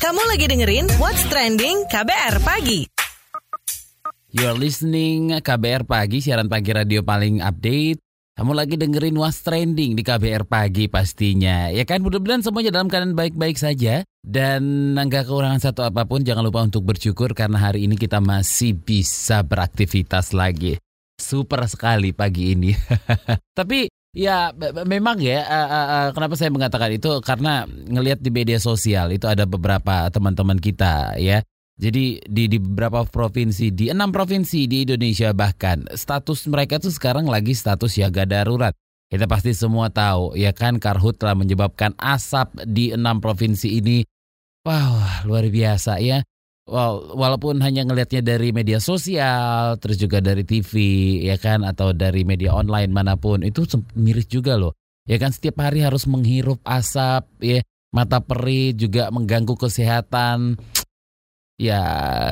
Kamu lagi dengerin What's Trending KBR Pagi. You're listening KBR Pagi, siaran pagi radio paling update. Kamu lagi dengerin What's Trending di KBR Pagi pastinya. Ya kan, mudah-mudahan semuanya dalam keadaan baik-baik saja. Dan nggak kekurangan satu apa pun, jangan lupa untuk bersyukur karena hari ini kita masih bisa beraktivitas lagi. Super sekali pagi ini. Tapi Ya, memang ya. Uh, uh, uh, kenapa saya mengatakan itu? Karena ngelihat di media sosial itu ada beberapa teman-teman kita ya. Jadi di, di beberapa provinsi, di enam provinsi di Indonesia bahkan status mereka itu sekarang lagi status siaga darurat. Kita pasti semua tahu ya kan karhut telah menyebabkan asap di enam provinsi ini. Wow, luar biasa ya. Walaupun hanya ngelihatnya dari media sosial, terus juga dari TV, ya kan, atau dari media online mana pun, itu miris juga loh. Ya kan, setiap hari harus menghirup asap, ya, mata perih juga mengganggu kesehatan. Ya,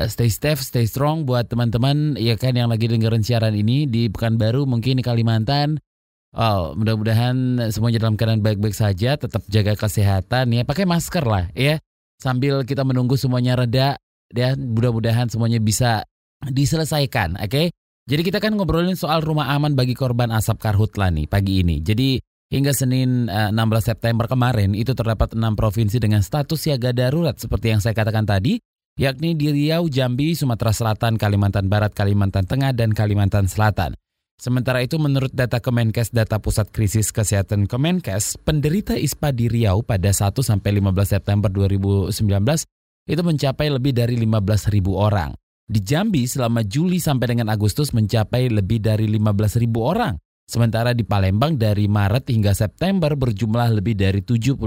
stay safe, stay strong buat teman-teman, ya kan, yang lagi dengerin siaran ini di Pekanbaru, mungkin di Kalimantan. Oh, mudah-mudahan semuanya dalam keadaan baik-baik saja, tetap jaga kesehatan, ya, pakai masker lah, ya. Sambil kita menunggu semuanya reda, dan mudah-mudahan semuanya bisa diselesaikan, oke? Okay? Jadi kita kan ngobrolin soal rumah aman bagi korban asap karhutla nih pagi ini. Jadi hingga Senin 16 eh, September kemarin itu terdapat enam provinsi dengan status siaga darurat seperti yang saya katakan tadi, yakni di Riau, Jambi, Sumatera Selatan, Kalimantan Barat, Kalimantan Tengah, dan Kalimantan Selatan. Sementara itu menurut data Kemenkes Data Pusat Krisis Kesehatan Kemenkes, penderita ISPA di Riau pada 1 sampai 15 September 2019 itu mencapai lebih dari 15.000 orang. Di Jambi selama Juli sampai dengan Agustus mencapai lebih dari 15.000 orang. Sementara di Palembang dari Maret hingga September berjumlah lebih dari 75.000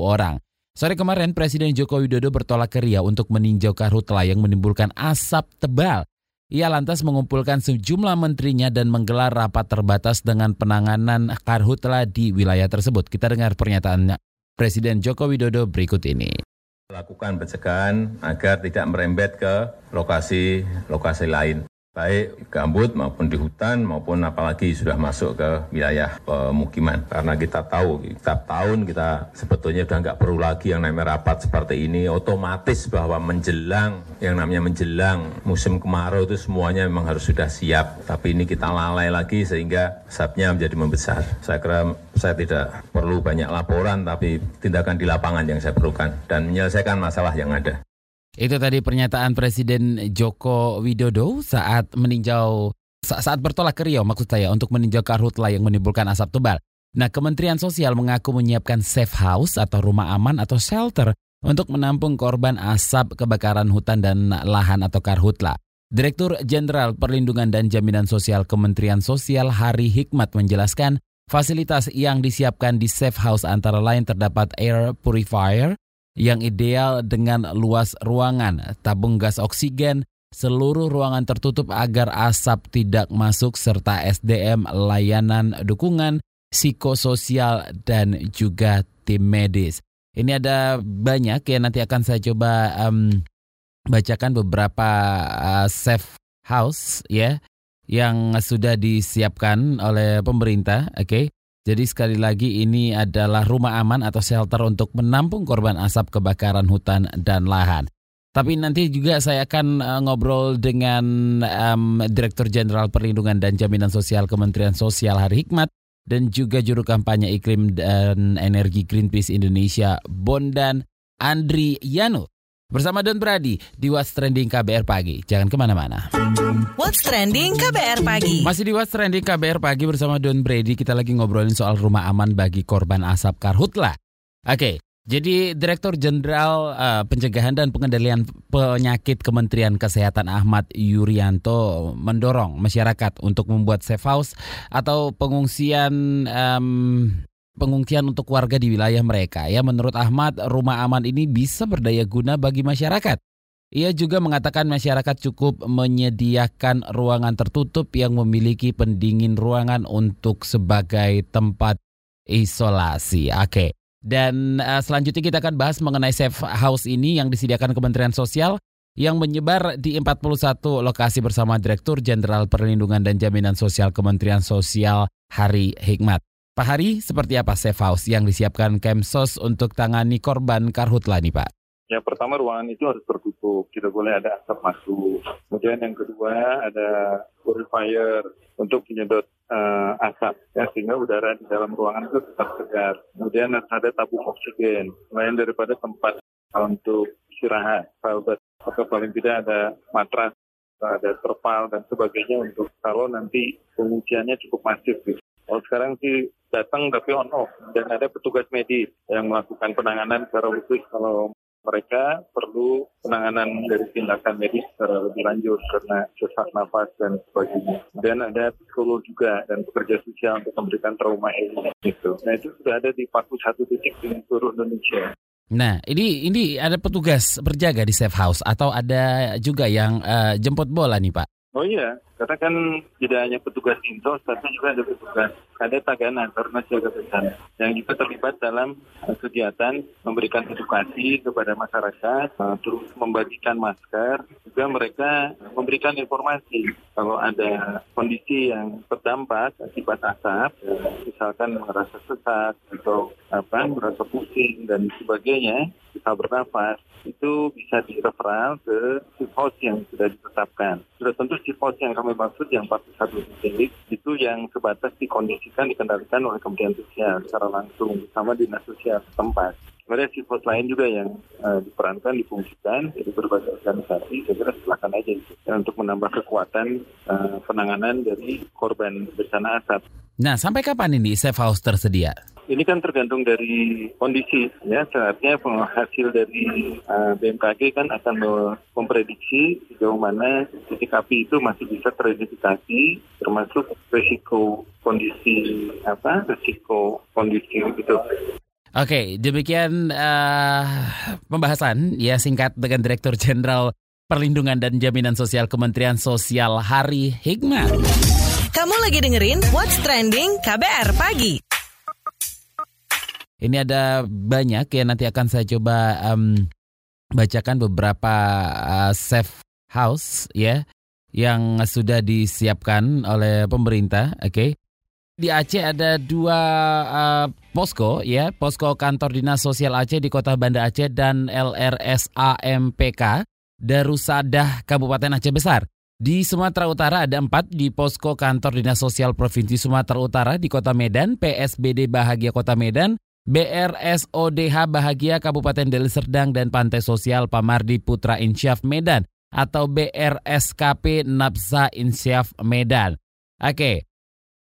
orang. Sore kemarin Presiden Joko Widodo bertolak ke Riau untuk meninjau karhutla yang menimbulkan asap tebal. Ia lantas mengumpulkan sejumlah menterinya dan menggelar rapat terbatas dengan penanganan karhutla di wilayah tersebut. Kita dengar pernyataan Presiden Joko Widodo berikut ini lakukan pencegahan agar tidak merembet ke lokasi-lokasi lain baik gambut maupun di hutan maupun apalagi sudah masuk ke wilayah pemukiman. Karena kita tahu setiap tahun kita sebetulnya sudah nggak perlu lagi yang namanya rapat seperti ini. Otomatis bahwa menjelang yang namanya menjelang musim kemarau itu semuanya memang harus sudah siap. Tapi ini kita lalai lagi sehingga asapnya menjadi membesar. Saya kira saya tidak perlu banyak laporan tapi tindakan di lapangan yang saya perlukan dan menyelesaikan masalah yang ada itu tadi pernyataan Presiden Joko Widodo saat meninjau saat bertolak ke Riau maksud saya untuk meninjau karhutla yang menimbulkan asap tebal. Nah, Kementerian Sosial mengaku menyiapkan safe house atau rumah aman atau shelter untuk menampung korban asap kebakaran hutan dan lahan atau karhutla. Direktur Jenderal Perlindungan dan Jaminan Sosial Kementerian Sosial Hari Hikmat menjelaskan, fasilitas yang disiapkan di safe house antara lain terdapat air purifier, yang ideal dengan luas ruangan, tabung gas oksigen, seluruh ruangan tertutup agar asap tidak masuk serta SDM layanan dukungan psikososial dan juga tim medis. Ini ada banyak ya nanti akan saya coba um, bacakan beberapa uh, safe house ya yang sudah disiapkan oleh pemerintah, oke. Okay? Jadi sekali lagi ini adalah rumah aman atau shelter untuk menampung korban asap kebakaran hutan dan lahan. Tapi nanti juga saya akan uh, ngobrol dengan um, Direktur Jenderal Perlindungan dan Jaminan Sosial Kementerian Sosial Hari Hikmat dan juga juru kampanye iklim dan energi Greenpeace Indonesia Bondan Andri Yano. Bersama Don Brady di What's Trending KBR Pagi. Jangan ke mana-mana. What's Trending KBR Pagi. Masih di What's Trending KBR Pagi bersama Don Brady. Kita lagi ngobrolin soal rumah aman bagi korban asap karhutla. Oke, jadi Direktur Jenderal uh, Pencegahan dan Pengendalian Penyakit Kementerian Kesehatan Ahmad Yuryanto mendorong masyarakat untuk membuat safe house atau pengungsian um, pengungsian untuk warga di wilayah mereka. Ya, menurut Ahmad, rumah aman ini bisa berdaya guna bagi masyarakat. Ia juga mengatakan masyarakat cukup menyediakan ruangan tertutup yang memiliki pendingin ruangan untuk sebagai tempat isolasi. Oke. Dan uh, selanjutnya kita akan bahas mengenai safe house ini yang disediakan Kementerian Sosial yang menyebar di 41 lokasi bersama Direktur Jenderal Perlindungan dan Jaminan Sosial Kementerian Sosial Hari Hikmat. Pak Hari, seperti apa safe house yang disiapkan Kemsos untuk tangani korban karhutla nih Pak? Yang pertama ruangan itu harus tertutup, tidak boleh ada asap masuk. Kemudian yang kedua ada purifier untuk menyedot uh, asap, ya, sehingga udara di dalam ruangan itu tetap segar. Kemudian ada tabung oksigen, selain daripada tempat untuk istirahat, sahabat. Atau paling tidak ada matras, ada terpal dan sebagainya untuk kalau nanti pengungsiannya cukup masif gitu. Kalau sekarang sih datang tapi on off dan ada petugas medis yang melakukan penanganan secara khusus kalau mereka perlu penanganan dari tindakan medis secara lebih lanjut karena sesak nafas dan sebagainya. Dan ada psikolog juga dan pekerja sosial untuk memberikan trauma ini. Gitu. Nah itu sudah ada di 41 titik di seluruh Indonesia. Nah, ini ini ada petugas berjaga di safe house atau ada juga yang uh, jemput bola nih, Pak? Oh iya, karena kan tidak hanya petugas insos, tapi juga ada petugas ada tagana karena siaga bencana yang juga terlibat dalam uh, kegiatan memberikan edukasi kepada masyarakat, uh, terus membagikan masker, juga mereka memberikan informasi kalau ada kondisi yang terdampak akibat asap, misalkan merasa sesak atau apa, merasa pusing dan sebagainya, bisa bernafas, itu bisa direferal ke house yang sudah ditetapkan. Sudah tentu house yang kami maksud yang 41 titik itu yang sebatas dikondisikan dikendalikan oleh Kementerian Sosial secara langsung bersama dinas sosial setempat. Kemudian sifat lain juga yang uh, diperankan, difungsikan dari berbagai organisasi, saya kira silakan aja itu, ya, untuk menambah kekuatan uh, penanganan dari korban bencana asap. Nah, sampai kapan ini safe house tersedia? Ini kan tergantung dari kondisi ya. Saatnya hasil dari uh, eh, BMKG kan akan memprediksi sejauh mana titik api itu masih bisa teridentifikasi termasuk risiko kondisi apa risiko kondisi itu. Oke, demikian uh, pembahasan ya singkat dengan Direktur Jenderal Perlindungan dan Jaminan Sosial Kementerian Sosial Hari Hikmat. Kamu lagi dengerin What's Trending KBR Pagi. Ini ada banyak ya nanti akan saya coba um, bacakan beberapa uh, safe house ya yang sudah disiapkan oleh pemerintah. Oke. Okay. Di Aceh ada dua uh, posko ya, posko kantor Dinas Sosial Aceh di Kota Banda Aceh dan LRSAMPK Darusadah Kabupaten Aceh Besar. Di Sumatera Utara ada empat di posko kantor Dinas Sosial Provinsi Sumatera Utara di Kota Medan, PSBD Bahagia Kota Medan, BRSODH Bahagia Kabupaten Deli Serdang dan Pantai Sosial Pamardi Putra Insyaf Medan atau BRSKP Napsa Insyaf Medan. Oke,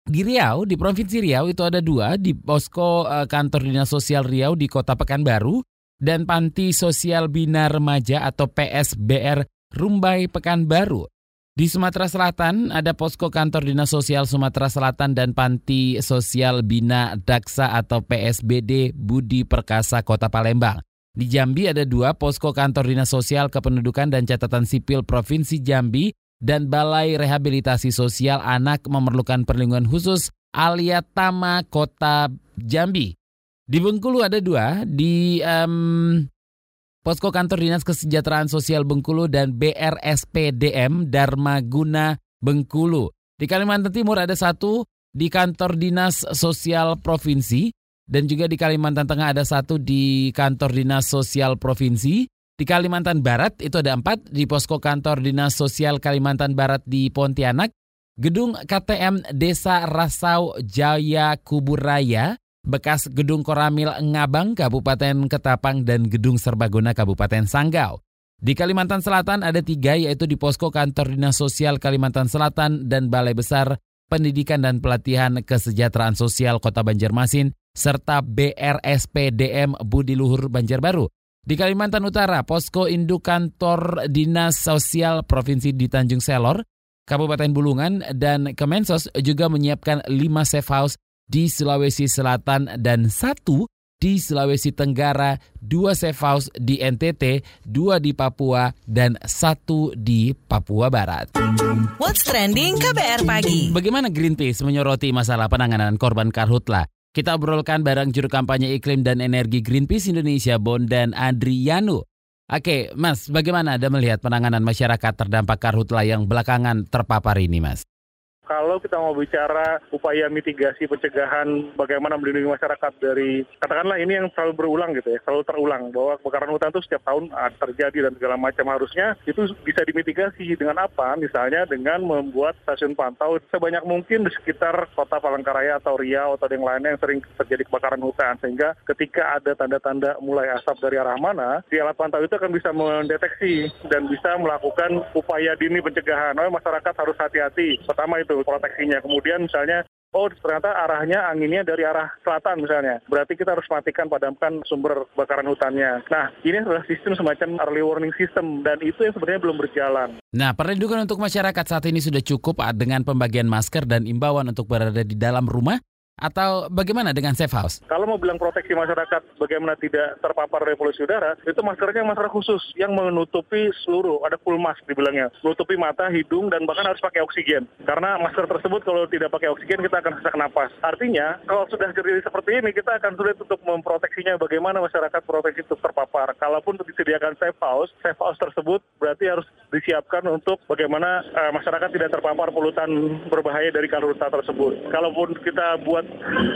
di Riau, di Provinsi Riau itu ada dua, di posko uh, kantor Dinas Sosial Riau di Kota Pekanbaru dan Panti Sosial Bina Remaja atau PSBR Rumbai Pekanbaru. Di Sumatera Selatan ada posko kantor Dinas Sosial Sumatera Selatan dan Panti Sosial Bina Daksa atau PSBD Budi Perkasa Kota Palembang. Di Jambi ada dua posko kantor Dinas Sosial Kependudukan dan Catatan Sipil Provinsi Jambi dan Balai Rehabilitasi Sosial Anak Memerlukan Perlindungan Khusus Aliatama Kota Jambi. Di Bengkulu ada dua, di um, Posko Kantor Dinas Kesejahteraan Sosial Bengkulu dan BRSPDM Dharma Guna Bengkulu. Di Kalimantan Timur ada satu di Kantor Dinas Sosial Provinsi dan juga di Kalimantan Tengah ada satu di Kantor Dinas Sosial Provinsi. Di Kalimantan Barat itu ada empat di Posko Kantor Dinas Sosial Kalimantan Barat di Pontianak, Gedung KTM Desa Rasau Jaya Kuburaya, bekas Gedung Koramil Ngabang Kabupaten Ketapang dan Gedung Serbaguna Kabupaten Sanggau. Di Kalimantan Selatan ada tiga yaitu di Posko Kantor Dinas Sosial Kalimantan Selatan dan Balai Besar Pendidikan dan Pelatihan Kesejahteraan Sosial Kota Banjarmasin serta BRSPDM Budi Luhur Banjarbaru. Di Kalimantan Utara, Posko Induk Kantor Dinas Sosial Provinsi di Tanjung Selor, Kabupaten Bulungan, dan Kemensos juga menyiapkan lima safe house di Sulawesi Selatan dan satu di Sulawesi Tenggara, dua safe house di NTT, dua di Papua, dan satu di Papua Barat. What's Trending KBR Pagi Bagaimana Greenpeace menyoroti masalah penanganan korban karhutla? Kita obrolkan bareng juru kampanye iklim dan energi Greenpeace Indonesia, Bondan Adriano. Oke, Mas, bagaimana Anda melihat penanganan masyarakat terdampak karhutla yang belakangan terpapar ini, Mas? Kalau kita mau bicara upaya mitigasi pencegahan bagaimana melindungi masyarakat dari katakanlah ini yang selalu berulang gitu ya, selalu terulang bahwa kebakaran hutan itu setiap tahun ah, terjadi dan segala macam harusnya itu bisa dimitigasi dengan apa? Misalnya dengan membuat stasiun pantau sebanyak mungkin di sekitar kota Palangkaraya atau Riau atau yang lainnya yang sering terjadi kebakaran hutan sehingga ketika ada tanda-tanda mulai asap dari arah mana, di alat pantau itu akan bisa mendeteksi dan bisa melakukan upaya dini pencegahan. Oh, masyarakat harus hati-hati. Pertama itu proteksinya. Kemudian misalnya Oh ternyata arahnya anginnya dari arah selatan misalnya. Berarti kita harus matikan padamkan sumber kebakaran hutannya. Nah ini adalah sistem semacam early warning system dan itu yang sebenarnya belum berjalan. Nah perlindungan untuk masyarakat saat ini sudah cukup dengan pembagian masker dan imbauan untuk berada di dalam rumah atau bagaimana dengan safe house? Kalau mau bilang proteksi masyarakat bagaimana tidak terpapar dari polusi udara, itu maskernya masker khusus yang menutupi seluruh, ada full mask dibilangnya, menutupi mata, hidung, dan bahkan harus pakai oksigen. Karena masker tersebut kalau tidak pakai oksigen kita akan sesak napas. Artinya, kalau sudah terjadi seperti ini, kita akan sulit untuk memproteksinya bagaimana masyarakat proteksi untuk terpapar. Kalaupun disediakan safe house, safe house tersebut berarti harus disiapkan untuk bagaimana uh, masyarakat tidak terpapar polutan berbahaya dari karhutla tersebut. Kalaupun kita buat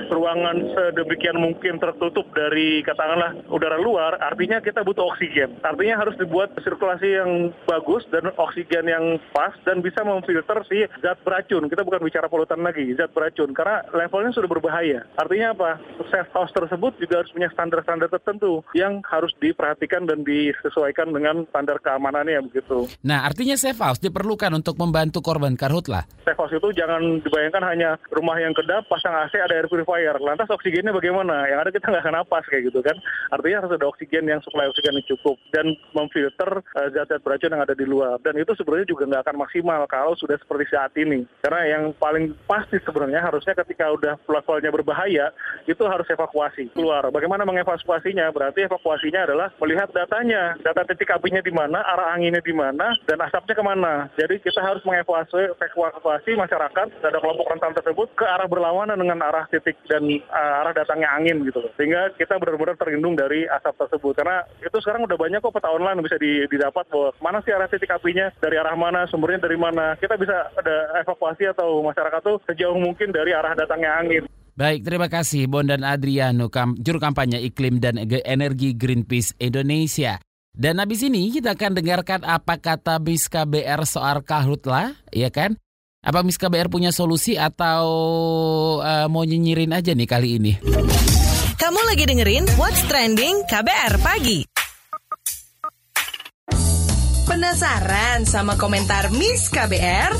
ruangan sedemikian mungkin tertutup dari katakanlah udara luar, artinya kita butuh oksigen. Artinya harus dibuat sirkulasi yang bagus dan oksigen yang pas dan bisa memfilter si zat beracun. Kita bukan bicara polutan lagi, zat beracun karena levelnya sudah berbahaya. Artinya apa? Safe house tersebut juga harus punya standar-standar tertentu yang harus diperhatikan dan disesuaikan dengan standar keamanannya begitu. Nah, artinya safe house diperlukan untuk membantu korban karhutlah. Safe house itu jangan dibayangkan hanya rumah yang kedap pasang AC ada air purifier. Lantas oksigennya bagaimana? Yang ada kita nggak akan napas kayak gitu kan. Artinya harus ada oksigen yang suplai oksigen yang cukup dan memfilter uh, zat-zat beracun yang ada di luar. Dan itu sebenarnya juga nggak akan maksimal kalau sudah seperti saat ini. Karena yang paling pasti sebenarnya harusnya ketika udah levelnya berbahaya itu harus evakuasi keluar. Bagaimana mengevakuasinya? Berarti evakuasinya adalah melihat datanya, data titik apinya di mana, arah anginnya di mana, dan asapnya ke mana. Jadi kita harus mengevakuasi evakuasi masyarakat ada kelompok rentan tersebut ke arah berlawanan dengan arah titik dan uh, arah datangnya angin gitu loh. Sehingga kita benar-benar terlindung dari asap tersebut. Karena itu sekarang udah banyak kok peta online bisa didapat bahwa mana sih arah titik apinya, dari arah mana, sumbernya dari mana. Kita bisa ada evakuasi atau masyarakat tuh sejauh mungkin dari arah datangnya angin. Baik, terima kasih Bondan Adriano, kam, juru kampanye iklim dan energi Greenpeace Indonesia. Dan habis ini kita akan dengarkan apa kata BIS KBR soal kahutlah, ya kan? Apa Miss KBR punya solusi atau uh, mau nyinyirin aja nih kali ini? Kamu lagi dengerin What's Trending KBR Pagi. Penasaran sama komentar Miss KBR?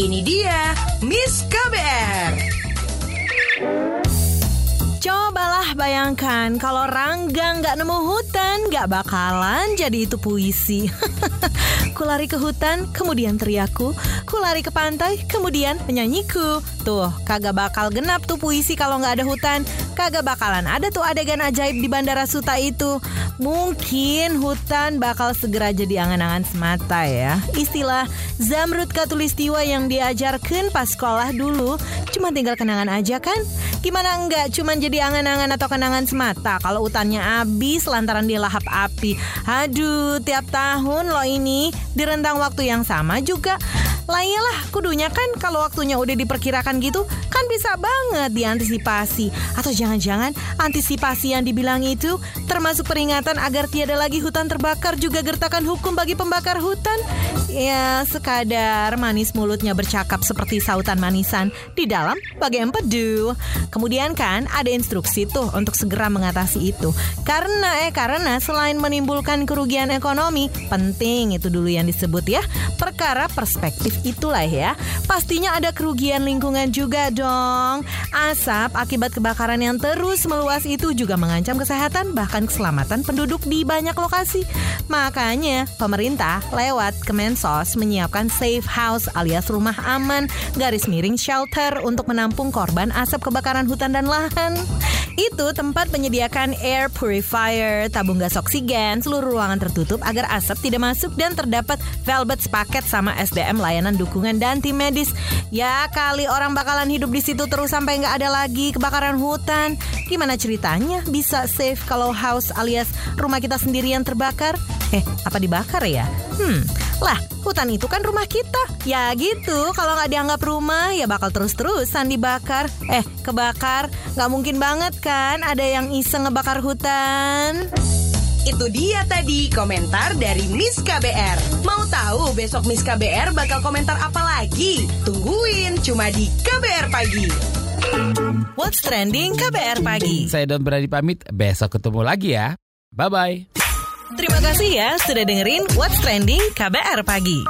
Ini dia Miss KBR. Cobalah bayangkan kalau Rangga nggak nemu hutan, nggak bakalan jadi itu puisi. Kulari ke hutan, kemudian teriaku. Kulari ke pantai, kemudian penyanyiku. Tuh, kagak bakal genap tuh puisi kalau nggak ada hutan. Kagak bakalan ada tuh adegan ajaib di Bandara Suta itu. Mungkin hutan bakal segera jadi angan-angan semata ya. Istilah Zamrud Katulistiwa yang diajarkan pas sekolah dulu cuma tinggal kenangan aja kan? Gimana enggak cuma jadi angan-angan atau kenangan semata kalau hutannya habis lantaran dilahap api. Aduh, tiap tahun lo ini di rentang waktu yang sama juga lah kudunya kan kalau waktunya udah diperkirakan gitu kan bisa banget diantisipasi. Atau jangan-jangan antisipasi yang dibilang itu termasuk peringatan agar tiada lagi hutan terbakar juga gertakan hukum bagi pembakar hutan. Ya sekadar manis mulutnya bercakap seperti sautan manisan di dalam bagai empedu. Kemudian kan ada instruksi tuh untuk segera mengatasi itu. Karena eh karena selain menimbulkan kerugian ekonomi penting itu dulu yang disebut ya perkara perspektif itulah ya. Pastinya ada kerugian lingkungan juga dong. Asap akibat kebakaran yang terus meluas itu juga mengancam kesehatan bahkan keselamatan penduduk di banyak lokasi. Makanya pemerintah lewat Kemensos menyiapkan safe house alias rumah aman garis miring shelter untuk menampung korban asap kebakaran hutan dan lahan. Itu tempat menyediakan air purifier, tabung gas oksigen, seluruh ruangan tertutup agar asap tidak masuk dan terdapat velvet sepaket sama SDM layanan layanan dukungan dan tim medis. Ya kali orang bakalan hidup di situ terus sampai nggak ada lagi kebakaran hutan. Gimana ceritanya bisa safe kalau house alias rumah kita sendiri yang terbakar? Eh, apa dibakar ya? Hmm, lah hutan itu kan rumah kita. Ya gitu, kalau nggak dianggap rumah ya bakal terus-terusan dibakar. Eh, kebakar, nggak mungkin banget kan ada yang iseng ngebakar hutan. Itu dia tadi komentar dari Miss KBR. Mau tahu besok Miss KBR bakal komentar apa lagi? Tungguin cuma di KBR Pagi. What's Trending KBR Pagi. Saya Don Berani pamit, besok ketemu lagi ya. Bye-bye. Terima kasih ya sudah dengerin What's Trending KBR Pagi.